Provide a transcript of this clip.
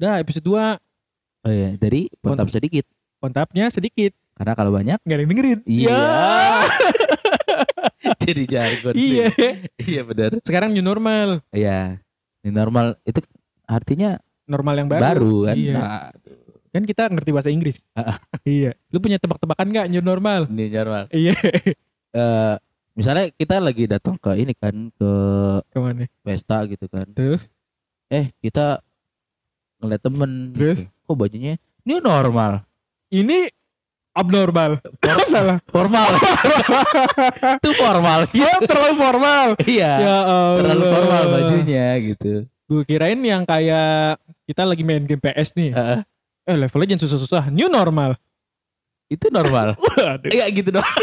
Dah episode 2 Oh iya, dari pontap sedikit. kontapnya sedikit. Karena kalau banyak Gak ada yang dengerin. Iya. Ya. jadi jargon. Iya. iya benar. Sekarang new normal. Iya. Ini normal itu artinya Normal yang baru. baru, kan. Iya. Nah, Kan kita ngerti bahasa Inggris. Iya. Lu punya tebak-tebakan gak new normal? ini normal. Iya. Eh misalnya kita lagi datang ke ini kan ke Ke mana? pesta gitu kan. Terus? Eh, kita ngeliat temen Terus? gitu. Kok bajunya ini normal. Ini abnormal. Salah. Formal. itu formal. Oh, terlalu formal. iya. Ya Allah. Terlalu formal bajunya gitu. Gue kirain yang kayak kita lagi main game PS nih. Heeh. Eh levelnya jangan susah-susah. New normal. itu normal. Waduh. Enggak gitu dong.